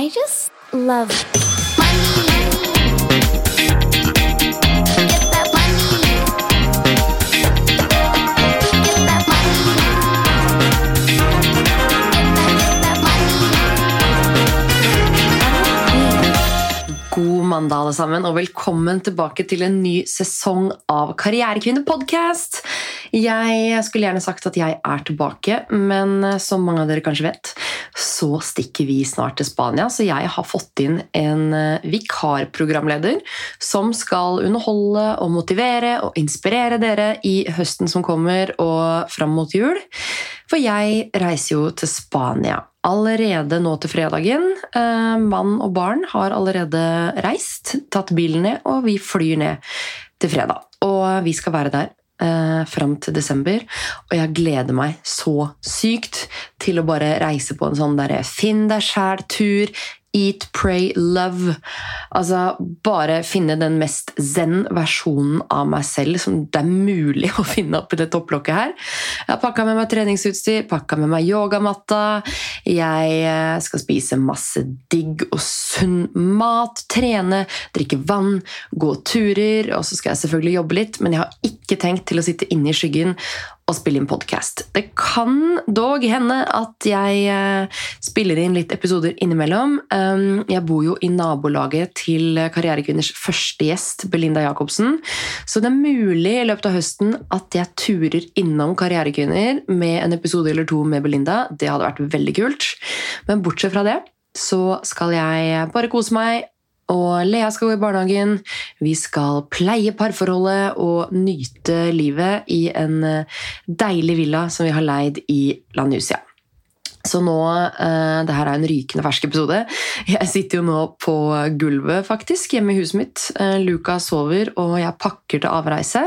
I just love God mandag, alle sammen, og velkommen tilbake til en ny sesong av Karrierekvinne podcast. Jeg skulle gjerne sagt at jeg er tilbake, men som mange av dere kanskje vet, så stikker vi snart til Spania, så jeg har fått inn en eh, vikarprogramleder som skal underholde og motivere og inspirere dere i høsten som kommer og fram mot jul. For jeg reiser jo til Spania allerede nå til fredagen. Eh, mann og barn har allerede reist, tatt bilen ned, og vi flyr ned til fredag. Og vi skal være der eh, fram til desember, og jeg gleder meg så sykt til å bare reise på en sånn der, finn deg sjæl-tur. Eat, pray, love. Altså bare finne den mest zen versjonen av meg selv som det er mulig å finne oppi det topplokket her. Jeg har pakka med meg treningsutstyr, pakka med meg yogamatta. Jeg eh, skal spise masse digg og sunn mat, trene, drikke vann, gå turer, og så skal jeg selvfølgelig jobbe litt, men jeg har ikke tenkt til å sitte inne i skyggen og spille inn podkast. Det kan dog hende at jeg eh, spiller inn litt episoder innimellom. Um, jeg bor jo i nabolaget til Karrierekvinners første gjest, Belinda Jacobsen. Så det er mulig i løpet av høsten at jeg turer innom Karrierekvinner med en episode eller to med Belinda. Det hadde vært veldig kult. Men bortsett fra det så skal jeg bare kose meg og Lea skal gå i barnehagen. Vi skal pleie parforholdet og nyte livet i en eh, deilig villa som vi har leid i Lanusia. Så nå, uh, det her er en rykende fersk episode. Jeg sitter jo nå på gulvet faktisk, hjemme i huset mitt. Uh, Luca sover, og jeg pakker til avreise.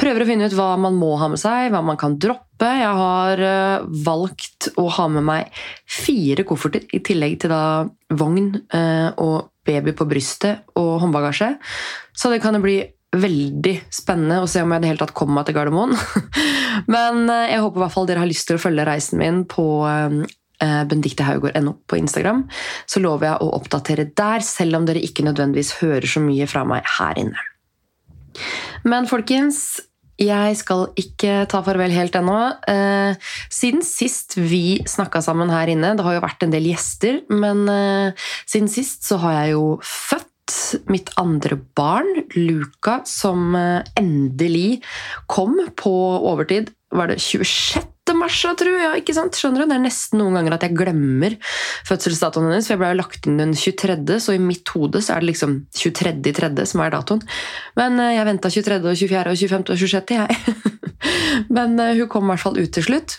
Prøver å finne ut hva man må ha med seg, hva man kan droppe. Jeg har valgt å ha med meg fire kofferter, i tillegg til da vogn og baby på brystet og håndbagasje. Så det kan jo bli veldig spennende å se om jeg i det hele tatt kommer meg til Gardermoen. Men eh, jeg håper i hvert fall dere har lyst til å følge reisen min på eh, benedictehaugård.no på Instagram. Så lover jeg å oppdatere der, selv om dere ikke nødvendigvis hører så mye fra meg her inne. Men folkens, jeg skal ikke ta farvel helt ennå. Eh, siden sist vi snakka sammen her inne Det har jo vært en del gjester, men siden sist så har jeg jo født mitt andre barn, Luca, som eh, endelig kom på overtid. Var det 26. mars, tror jeg? Ikke sant? Skjønner du? Det er nesten noen ganger at jeg glemmer fødselsdatoen hennes. for Jeg ble jo lagt inn den 23., så i mitt hode så er det liksom 23.3. som er datoen. Men eh, jeg venta 23., og 24., og 25. og 26., jeg. Men eh, hun kom i hvert fall ut til slutt.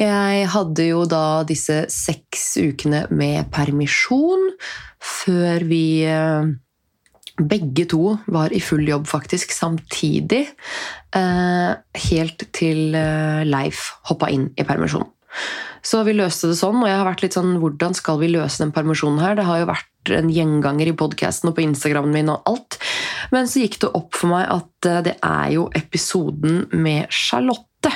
Jeg hadde jo da disse seks ukene med permisjon før vi eh, begge to var i full jobb, faktisk, samtidig. Eh, helt til eh, Leif hoppa inn i permisjon. Så vi løste det sånn, og jeg har vært litt sånn Hvordan skal vi løse den permisjonen her? Det har jo vært en gjenganger i podkasten og på Instagramen min og alt. Men så gikk det opp for meg at det er jo episoden med Charlotte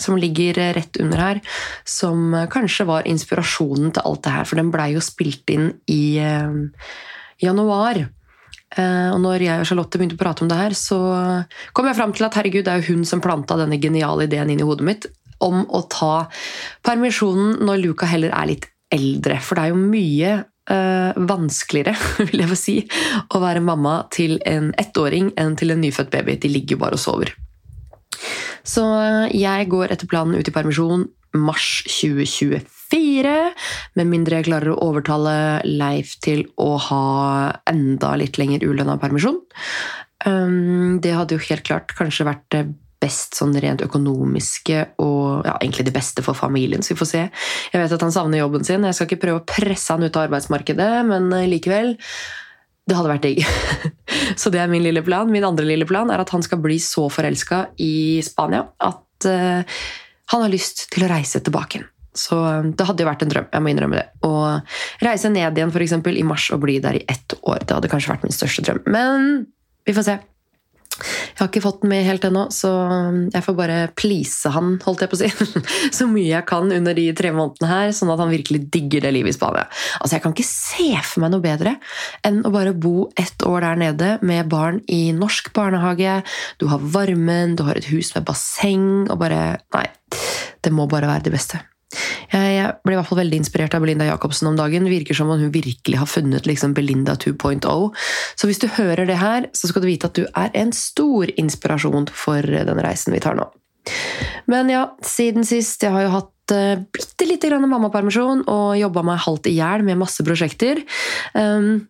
som ligger rett under her, som kanskje var inspirasjonen til alt det her. For den blei jo spilt inn i eh, januar. Eh, og når jeg og Charlotte begynte å prate om det her, så kom jeg fram til at herregud, det er jo hun som planta denne geniale ideen inn i hodet mitt om å ta permisjonen når Luca heller er litt eldre. For det er jo mye øh, vanskeligere vil jeg få si, å være mamma til en ettåring enn til en nyfødt baby. De ligger jo bare og sover. Så jeg går etter planen ut i permisjon mars 2024. Med mindre jeg klarer å overtale Leif til å ha enda litt lenger ulønna permisjon. Um, det hadde jo helt klart kanskje vært det best sånn rent økonomiske og ja, egentlig det beste for familien. Så vi får se. Jeg vet at han savner jobben sin. Jeg skal ikke prøve å presse han ut av arbeidsmarkedet, men likevel det hadde vært digg. Så det er min lille plan. Min andre lille plan er at han skal bli så forelska i Spania at uh, han har lyst til å reise tilbake igjen. Så eh, det hadde jo vært en drøm. jeg må innrømme det. Å reise ned igjen for eksempel, i mars og bli der i ett år. Det hadde kanskje vært min største drøm. Men vi får se. Jeg har ikke fått den med helt ennå, så jeg får bare please han, holdt jeg på å si, så mye jeg kan under de tre månedene her, sånn at han virkelig digger det livet i Spania. Altså, Jeg kan ikke se for meg noe bedre enn å bare bo ett år der nede med barn i norsk barnehage. Du har varmen, du har et hus med basseng og bare Nei, det må bare være det beste. Jeg ble i hvert fall veldig inspirert av Belinda Jacobsen om dagen. Virker som om hun virkelig har funnet liksom Belinda 2.0. Så hvis du hører det her, så skal du vite at du er en stor inspirasjon for den reisen vi tar nå. Men ja, siden sist Jeg har jo hatt uh, bitte lite grann mammapermisjon og jobba meg halvt i hjel med masse prosjekter. Um,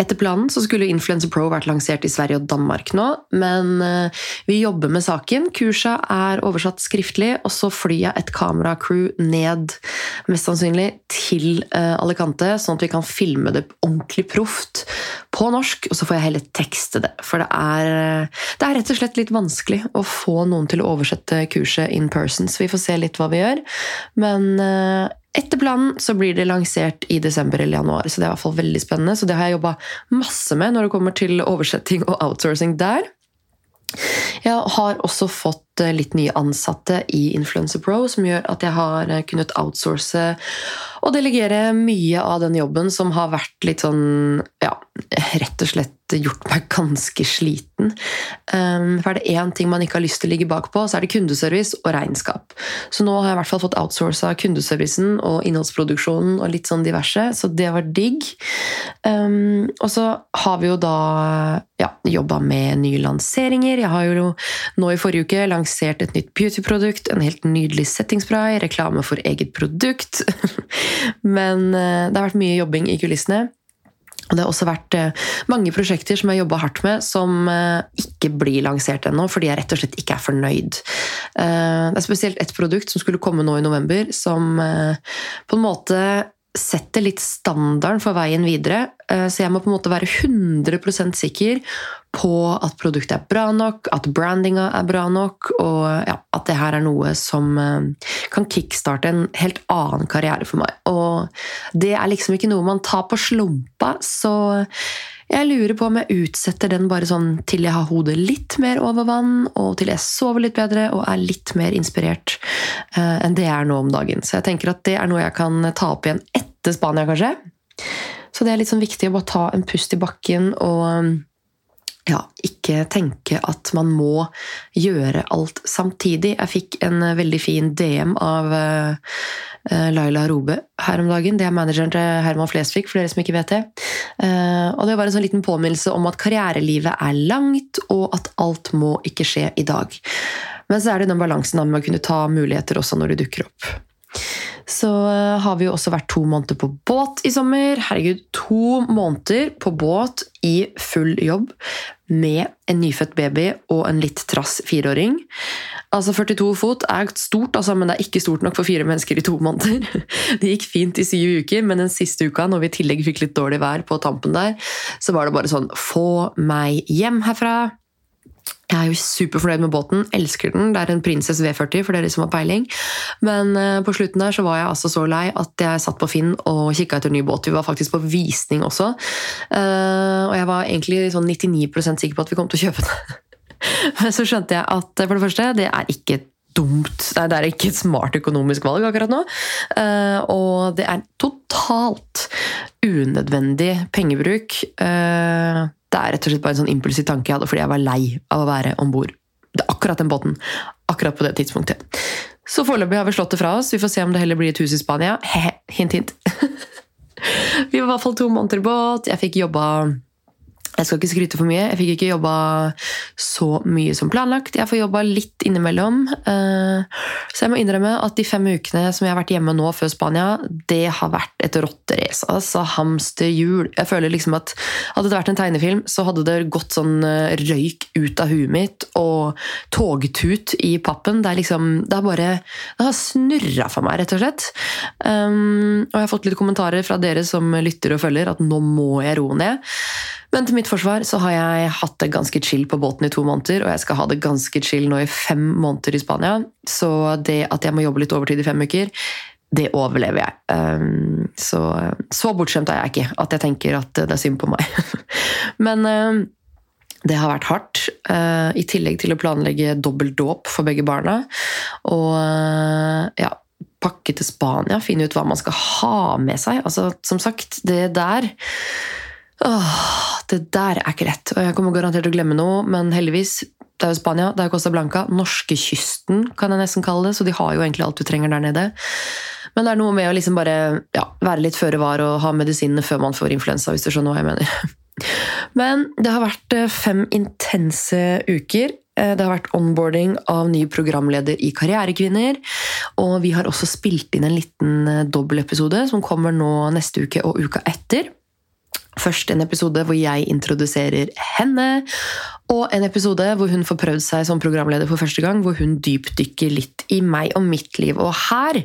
etter planen så skulle Influencer Pro vært lansert i Sverige og Danmark nå, men eh, vi jobber med saken. Kursa er oversatt skriftlig, og så flyr jeg et kameracrew ned mest sannsynlig til eh, Alicante, sånn at vi kan filme det ordentlig proft på norsk, og så får jeg heller tekste det. For det er, det er rett og slett litt vanskelig å få noen til å oversette kurset in person, så vi får se litt hva vi gjør. Men eh, etter planen så blir det lansert i desember eller januar, så det er i hvert fall veldig spennende. Så det har jeg jobba masse med når det kommer til oversetting og outsourcing der. Jeg har også fått litt nye ansatte i Influencer Pro, som gjør at jeg har eh, kunnet outsource og delegere mye av den jobben som har vært litt sånn Ja, rett og slett gjort meg ganske sliten. Um, for er det én ting man ikke har lyst til å ligge bak på, så er det kundeservice og regnskap. Så nå har jeg i hvert fall fått outsourca kundeservicen og innholdsproduksjonen og litt sånn diverse, så det var digg. Um, og så har vi jo da ja, jobba med nye lanseringer. Jeg har jo nå i forrige uke lansert et nytt beautyprodukt, en helt nydelig settingspray, reklame for eget produkt. Men uh, det har vært mye jobbing i kulissene. Og det har også vært eh, mange prosjekter som jeg har jobba hardt med, som eh, ikke blir lansert ennå, fordi jeg rett og slett ikke er fornøyd. Eh, det er spesielt ett produkt som skulle komme nå i november, som på en måte setter litt standarden for veien videre. Så jeg må på en måte være 100% sikker på at produktet er bra nok, at brandinga er bra nok, og ja, at det her er noe som kan kickstarte en helt annen karriere for meg. Og det er liksom ikke noe man tar på slumpa, så jeg lurer på om jeg utsetter den bare sånn til jeg har hodet litt mer over vann, og til jeg sover litt bedre og er litt mer inspirert uh, enn det jeg er nå om dagen. Så jeg tenker at det er noe jeg kan ta opp igjen etter Spania, kanskje. Så det er litt sånn viktig å bare ta en pust i bakken og ja, ikke tenke at man må gjøre alt samtidig. Jeg fikk en veldig fin DM av uh, Laila Robe her om dagen. Det er manageren til Herman Flesvig, for dere som ikke vet det. Uh, og det var en sånn liten påminnelse om at karrierelivet er langt, og at alt må ikke skje i dag. Men så er det den balansen med å kunne ta muligheter også når det dukker opp. Så har vi jo også vært to måneder på båt i sommer. Herregud, to måneder på båt i full jobb med en nyfødt baby og en litt trass fireåring. Altså 42 fot er stort, altså, men det er ikke stort nok for fire mennesker i to måneder. Det gikk fint i syv uker, men den siste uka, når vi i tillegg fikk litt dårlig vær på tampen der, så var det bare sånn Få meg hjem herfra! Jeg er jo superfornøyd med båten, elsker den. Det er en Princess V40 for dere som har peiling. Men uh, på slutten der så var jeg altså så lei at jeg satt på Finn og kikka etter ny båt. Vi var faktisk på visning også. Uh, og jeg var egentlig sånn 99% sikker på at vi kom til å kjøpe den. Men så skjønte jeg at for det første, det er ikke dumt. Nei, det er ikke et smart økonomisk valg akkurat nå. Uh, og det er totalt unødvendig pengebruk. Uh, det er rett og slett bare en sånn impulsiv tanke jeg hadde fordi jeg var lei av å være om bord. Akkurat den båten. Akkurat på det tidspunktet. Så foreløpig har vi slått det fra oss. Vi får se om det heller blir et hus i Spania. Hint, hint. vi var i hvert fall to måneder i båt. Jeg fikk jobba jeg skal ikke skryte for mye. Jeg fikk ikke jobba så mye som planlagt. Jeg får jobba litt innimellom. Eh, så jeg må innrømme at de fem ukene som jeg har vært hjemme nå før Spania, det har vært et rotterace. Altså hamsterhjul. Jeg føler liksom at hadde det vært en tegnefilm, så hadde det gått sånn eh, røyk ut av huet mitt og togtut i pappen. Det er liksom Det har bare Det har snurra for meg, rett og slett. Um, og jeg har fått litt kommentarer fra dere som lytter og følger, at nå må jeg roe ned. Men til mitt forsvar så har jeg hatt det ganske chill på båten i to måneder, og jeg skal ha det ganske chill nå i fem måneder i Spania. Så det at jeg må jobbe litt overtid i fem uker, det overlever jeg. Ehm, så, så bortskjemt er jeg ikke at jeg tenker at det er synd på meg. Men ehm, Det har vært hardt, uh, i tillegg til å planlegge dobbelt dåp for begge barna. Og uh, ja, pakke til Spania, finne ut hva man skal ha med seg. Altså, som sagt, det der åh, Det der er ikke lett. Og jeg kommer garantert til å glemme noe, men heldigvis det er jo Spania, det er Costa Blanca. Norskekysten, kan jeg nesten kalle det. Så de har jo egentlig alt du trenger der nede. Men det er noe med å liksom bare ja, være litt føre var og ha medisinene før man får influensa, hvis du skjønner hva jeg mener. Men det har vært eh, fem intense uker. Eh, det har vært onboarding av ny programleder i Karrierekvinner. Og vi har også spilt inn en liten eh, dobbeltepisode som kommer nå neste uke og uka etter. Først en episode hvor jeg introduserer henne, og en episode hvor hun får prøvd seg som programleder for første gang, hvor hun dypdykker litt i meg og mitt liv. Og her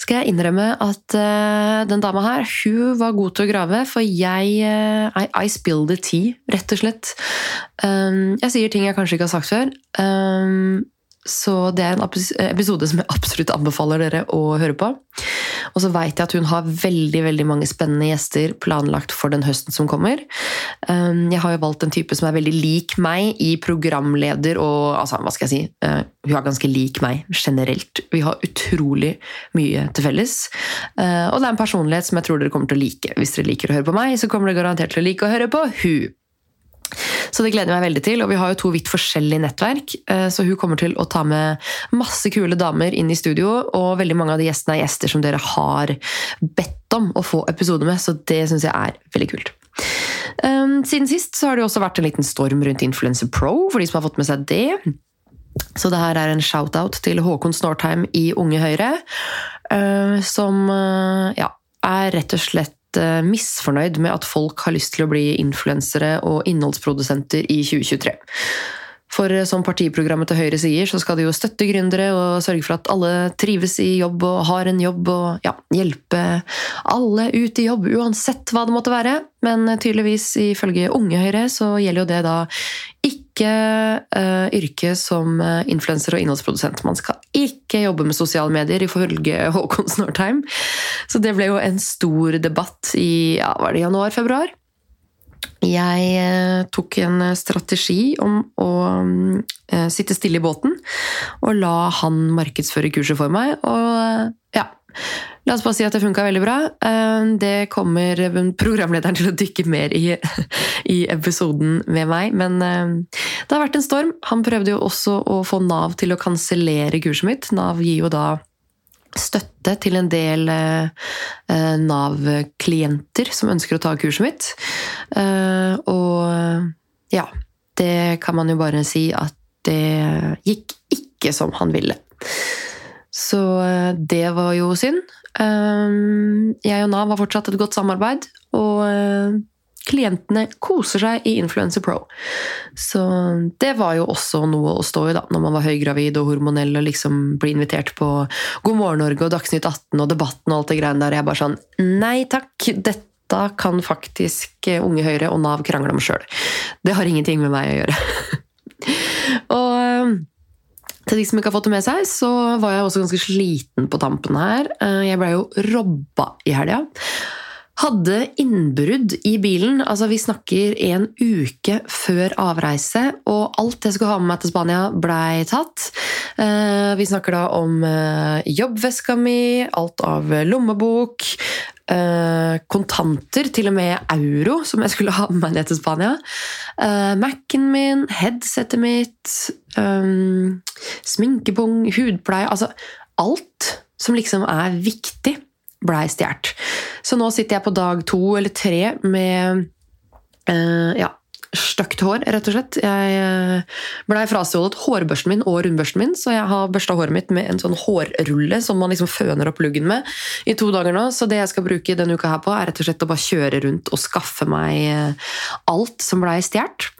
skal jeg innrømme at uh, den dama her, hun var god til å grave, for jeg uh, I, I spill the tea, rett og slett. Um, jeg sier ting jeg kanskje ikke har sagt før. Um, så det er en episode som jeg absolutt anbefaler dere å høre på. Og så veit jeg at hun har veldig veldig mange spennende gjester planlagt for den høsten som kommer. Um, jeg har jo valgt en type som er veldig lik meg i programleder og altså, hva skal jeg si, uh, Hun er ganske lik meg generelt. Vi har utrolig mye til felles. Uh, og det er en personlighet som jeg tror dere kommer til å like. Hvis dere liker å høre på meg, så kommer dere garantert til å like å høre på hun. Så det gleder jeg meg veldig til. Og vi har jo to vidt forskjellige nettverk, eh, så hun kommer til å ta med masse kule damer inn i studio. Og veldig mange av de gjestene er gjester som dere har bedt om å få episode med, så det syns jeg er veldig kult. Ehm, siden sist så har det også vært en liten storm rundt Influencer Pro, for de som har fått med seg det. Så det her er en shout-out til Håkon Snortheim i Unge Høyre, eh, som eh, ja, er rett og slett misfornøyd med at folk har lyst til å bli influensere og innholdsprodusenter i 2023. For eh, som partiprogrammet til Høyre sier, så skal de jo støtte gründere og sørge for at alle trives i jobb og har en jobb, og ja, hjelpe alle ut i jobb, uansett hva det måtte være. Men tydeligvis, ifølge Unge Høyre, så gjelder jo det da ikke uh, yrke som uh, influenser og innholdsprodusent. Man skal ikke jobbe med sosiale medier, ifølge Håkon Snortheim. Så det ble jo en stor debatt i ja, var det januar-februar. Jeg uh, tok en strategi om å sitte stille i båten og la han markedsføre kurset for meg. Og ja, La oss bare si at det funka veldig bra. Eh, det kommer programlederen til å dykke mer i, i episoden med meg. Men eh, det har vært en storm. Han prøvde jo også å få Nav til å kansellere kurset mitt. Nav gir jo da støtte til en del eh, Nav-klienter som ønsker å ta kurset mitt. Og ja, det kan man jo bare si at det gikk ikke som han ville. Så det var jo synd. Ehm, jeg og Nav har fortsatt et godt samarbeid, og eh, klientene koser seg i Influencer Pro. Så det var jo også noe å stå i da, når man var høygravid og hormonell og liksom blir invitert på God morgen Norge og Dagsnytt 18 og Debatten og alt det greiene der. Jeg bare sånn Nei takk! Dette kan faktisk Unge Høyre og Nav krangle om sjøl. Det har ingenting med meg å gjøre. og til de som ikke har fått det med seg, så var jeg også ganske sliten på tampen her. Eh, jeg blei jo robba i helga. Hadde innbrudd i bilen. altså Vi snakker en uke før avreise, og alt jeg skulle ha med meg til Spania, blei tatt. Eh, vi snakker da om eh, jobbveska mi, alt av lommebok, Uh, kontanter, til og med euro, som jeg skulle ha med meg ned til Spania. Mac-en min, headsetet mitt, sminkepung, hudpleie Altså alt som liksom er viktig, blei stjålet. Så nå sitter jeg på dag to eller tre med uh, ja, stygt hår, rett og slett. Jeg eh, blei frastjålet hårbørsten min og rundbørsten min, så jeg har børsta håret mitt med en sånn hårrulle som man liksom føner opp luggen med i to dager nå. Så det jeg skal bruke denne uka her på, er rett og slett å bare kjøre rundt og skaffe meg eh, alt som blei stjålet.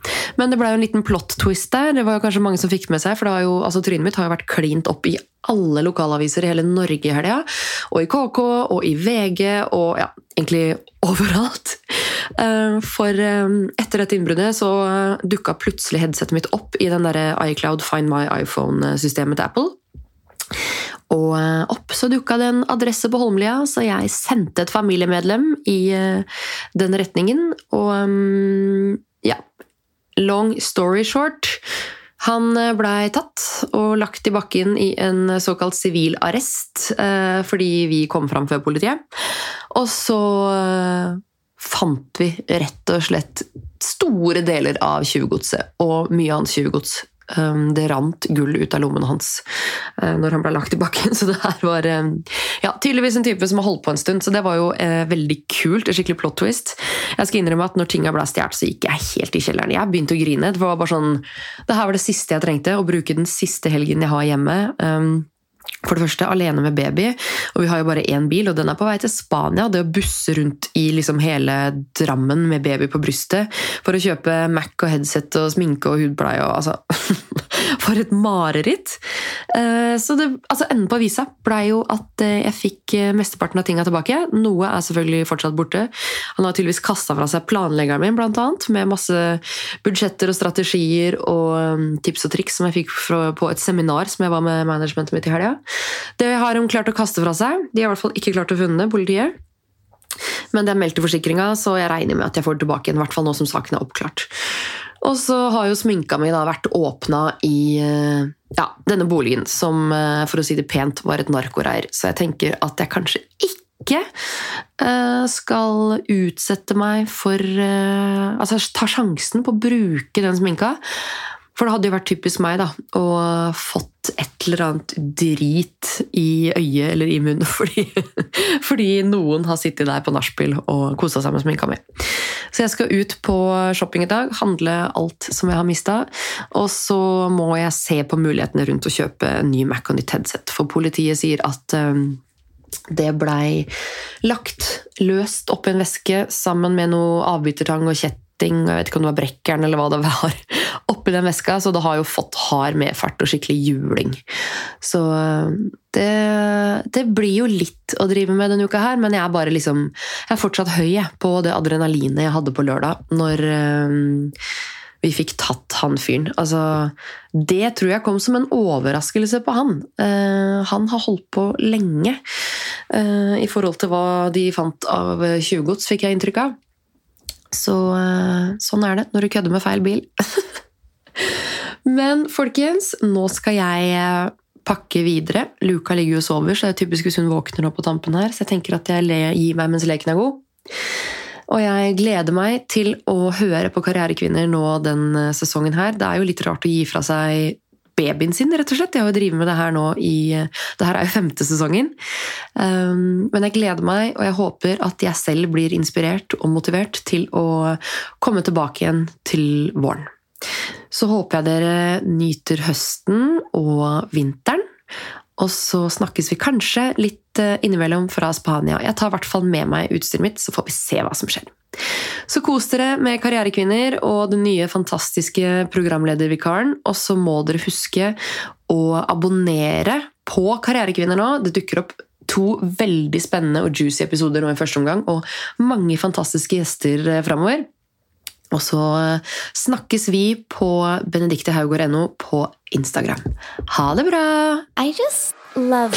Men det blei jo en liten plot twist der. Det var jo kanskje mange som fikk med seg, for jo, altså, trynet mitt har jo vært klint opp i alle lokalaviser i hele Norge i helga. Og i KK og i VG og ja, egentlig overalt. Eh, for eh, etter dette innbruddet så dukka plutselig headsetet mitt opp i den der iCloud Find My iPhone-systemet til Apple. Og eh, opp så dukka det en adresse på Holmlia, så jeg sendte et familiemedlem i den retningen. Og ja long story short han blei tatt og lagt i bakken i en såkalt sivil arrest eh, fordi vi kom fram før politiet. Og så eh, fant vi rett og slett store deler av tjuvgodset og mye annet tjuvgods. Um, det rant gull ut av lommene hans uh, når han ble lagt i bakken. Så det her var um, ja, tydeligvis en type som har holdt på en stund, så det var jo uh, veldig kult. Skikkelig plot twist. Jeg skal innrømme at når tinga ble stjålet, så gikk jeg helt i kjelleren. Jeg begynte å grine. Det var bare sånn, det her var det siste jeg trengte, å bruke den siste helgen jeg har hjemme. For det første alene med baby, og vi har jo bare én bil, og den er på vei til Spania. Det å busse rundt i liksom hele Drammen med baby på brystet for å kjøpe Mac og headset og sminke og hudpleie og altså For et mareritt! Eh, så det, altså enden på avisa blei jo at eh, jeg fikk eh, mesteparten av tinga tilbake. Noe er selvfølgelig fortsatt borte. Han har tydeligvis kasta fra seg planleggeren min, blant annet, med masse budsjetter og strategier og tips og triks som jeg fikk på et seminar som jeg var med managementet mitt i helga. Det har de klart å kaste fra seg. De har i hvert fall ikke klart å funne politiet. Men det er meldt til forsikringa, så jeg regner med at jeg får det tilbake igjen. I hvert fall nå som saken er oppklart. Og så har jo sminka mi da vært åpna i eh, ja, denne boligen, som eh, for å si det pent var et narkoreir. Så jeg tenker at jeg kanskje ikke uh, skal utsette meg for Altså ta sjansen på å bruke den sminka. For det hadde jo vært typisk meg da, å fått et eller annet drit i øyet eller i munnen fordi, fordi noen har sittet der på nachspiel og kosa seg med sminka mi. Så jeg skal ut på shopping i dag, handle alt som jeg har mista. Og så må jeg se på mulighetene rundt å kjøpe ny Mac og nytt headset, for politiet sier at um, det blei lagt løst oppi en veske sammen med noe avbytertang og kjett jeg vet ikke om det var brekkeren eller hva det var, oppi den veska, så det har jo fått hard medfart og skikkelig juling. Så eh, det, det, blir jo litt å drive med denne uka her, men jeg er bare liksom Jeg er fortsatt høy på det adrenalinet jeg hadde på lørdag, når um, vi fikk tatt han fyren. Altså, det tror jeg kom som en overraskelse på han. Uh, han har holdt på lenge uh, i forhold til hva de fant av tjuvgods, fikk jeg inntrykk av. Så uh, sånn er det når du kødder med feil bil. Men folkens, nå skal jeg eh, pakke videre. Luka ligger jo og sover, så det er typisk hvis hun våkner opp på tampen her. Så jeg tenker at jeg gir meg mens leken er god. Og jeg gleder meg til å høre på Karrierekvinner nå den eh, sesongen her. Det er jo litt rart å gi fra seg babyen sin, rett og slett. Jeg har jo drevet med det her nå i Det her er jo femte sesongen. Um, men jeg gleder meg, og jeg håper at jeg selv blir inspirert og motivert til å komme tilbake igjen til våren. Så håper jeg dere nyter høsten og vinteren. Og så snakkes vi kanskje litt eh, innimellom fra Spania. Jeg tar i hvert fall med meg utstyret mitt, så får vi se hva som skjer. Så kos dere med Karrierekvinner og den nye fantastiske programledervikaren. Og så må dere huske å abonnere på Karrierekvinner nå. Det dukker opp to veldig spennende og juicy episoder nå i første omgang, og mange fantastiske gjester eh, framover. Og så eh, snakkes vi på benediktehaugård.no på Instagram. Ha det bra! I just love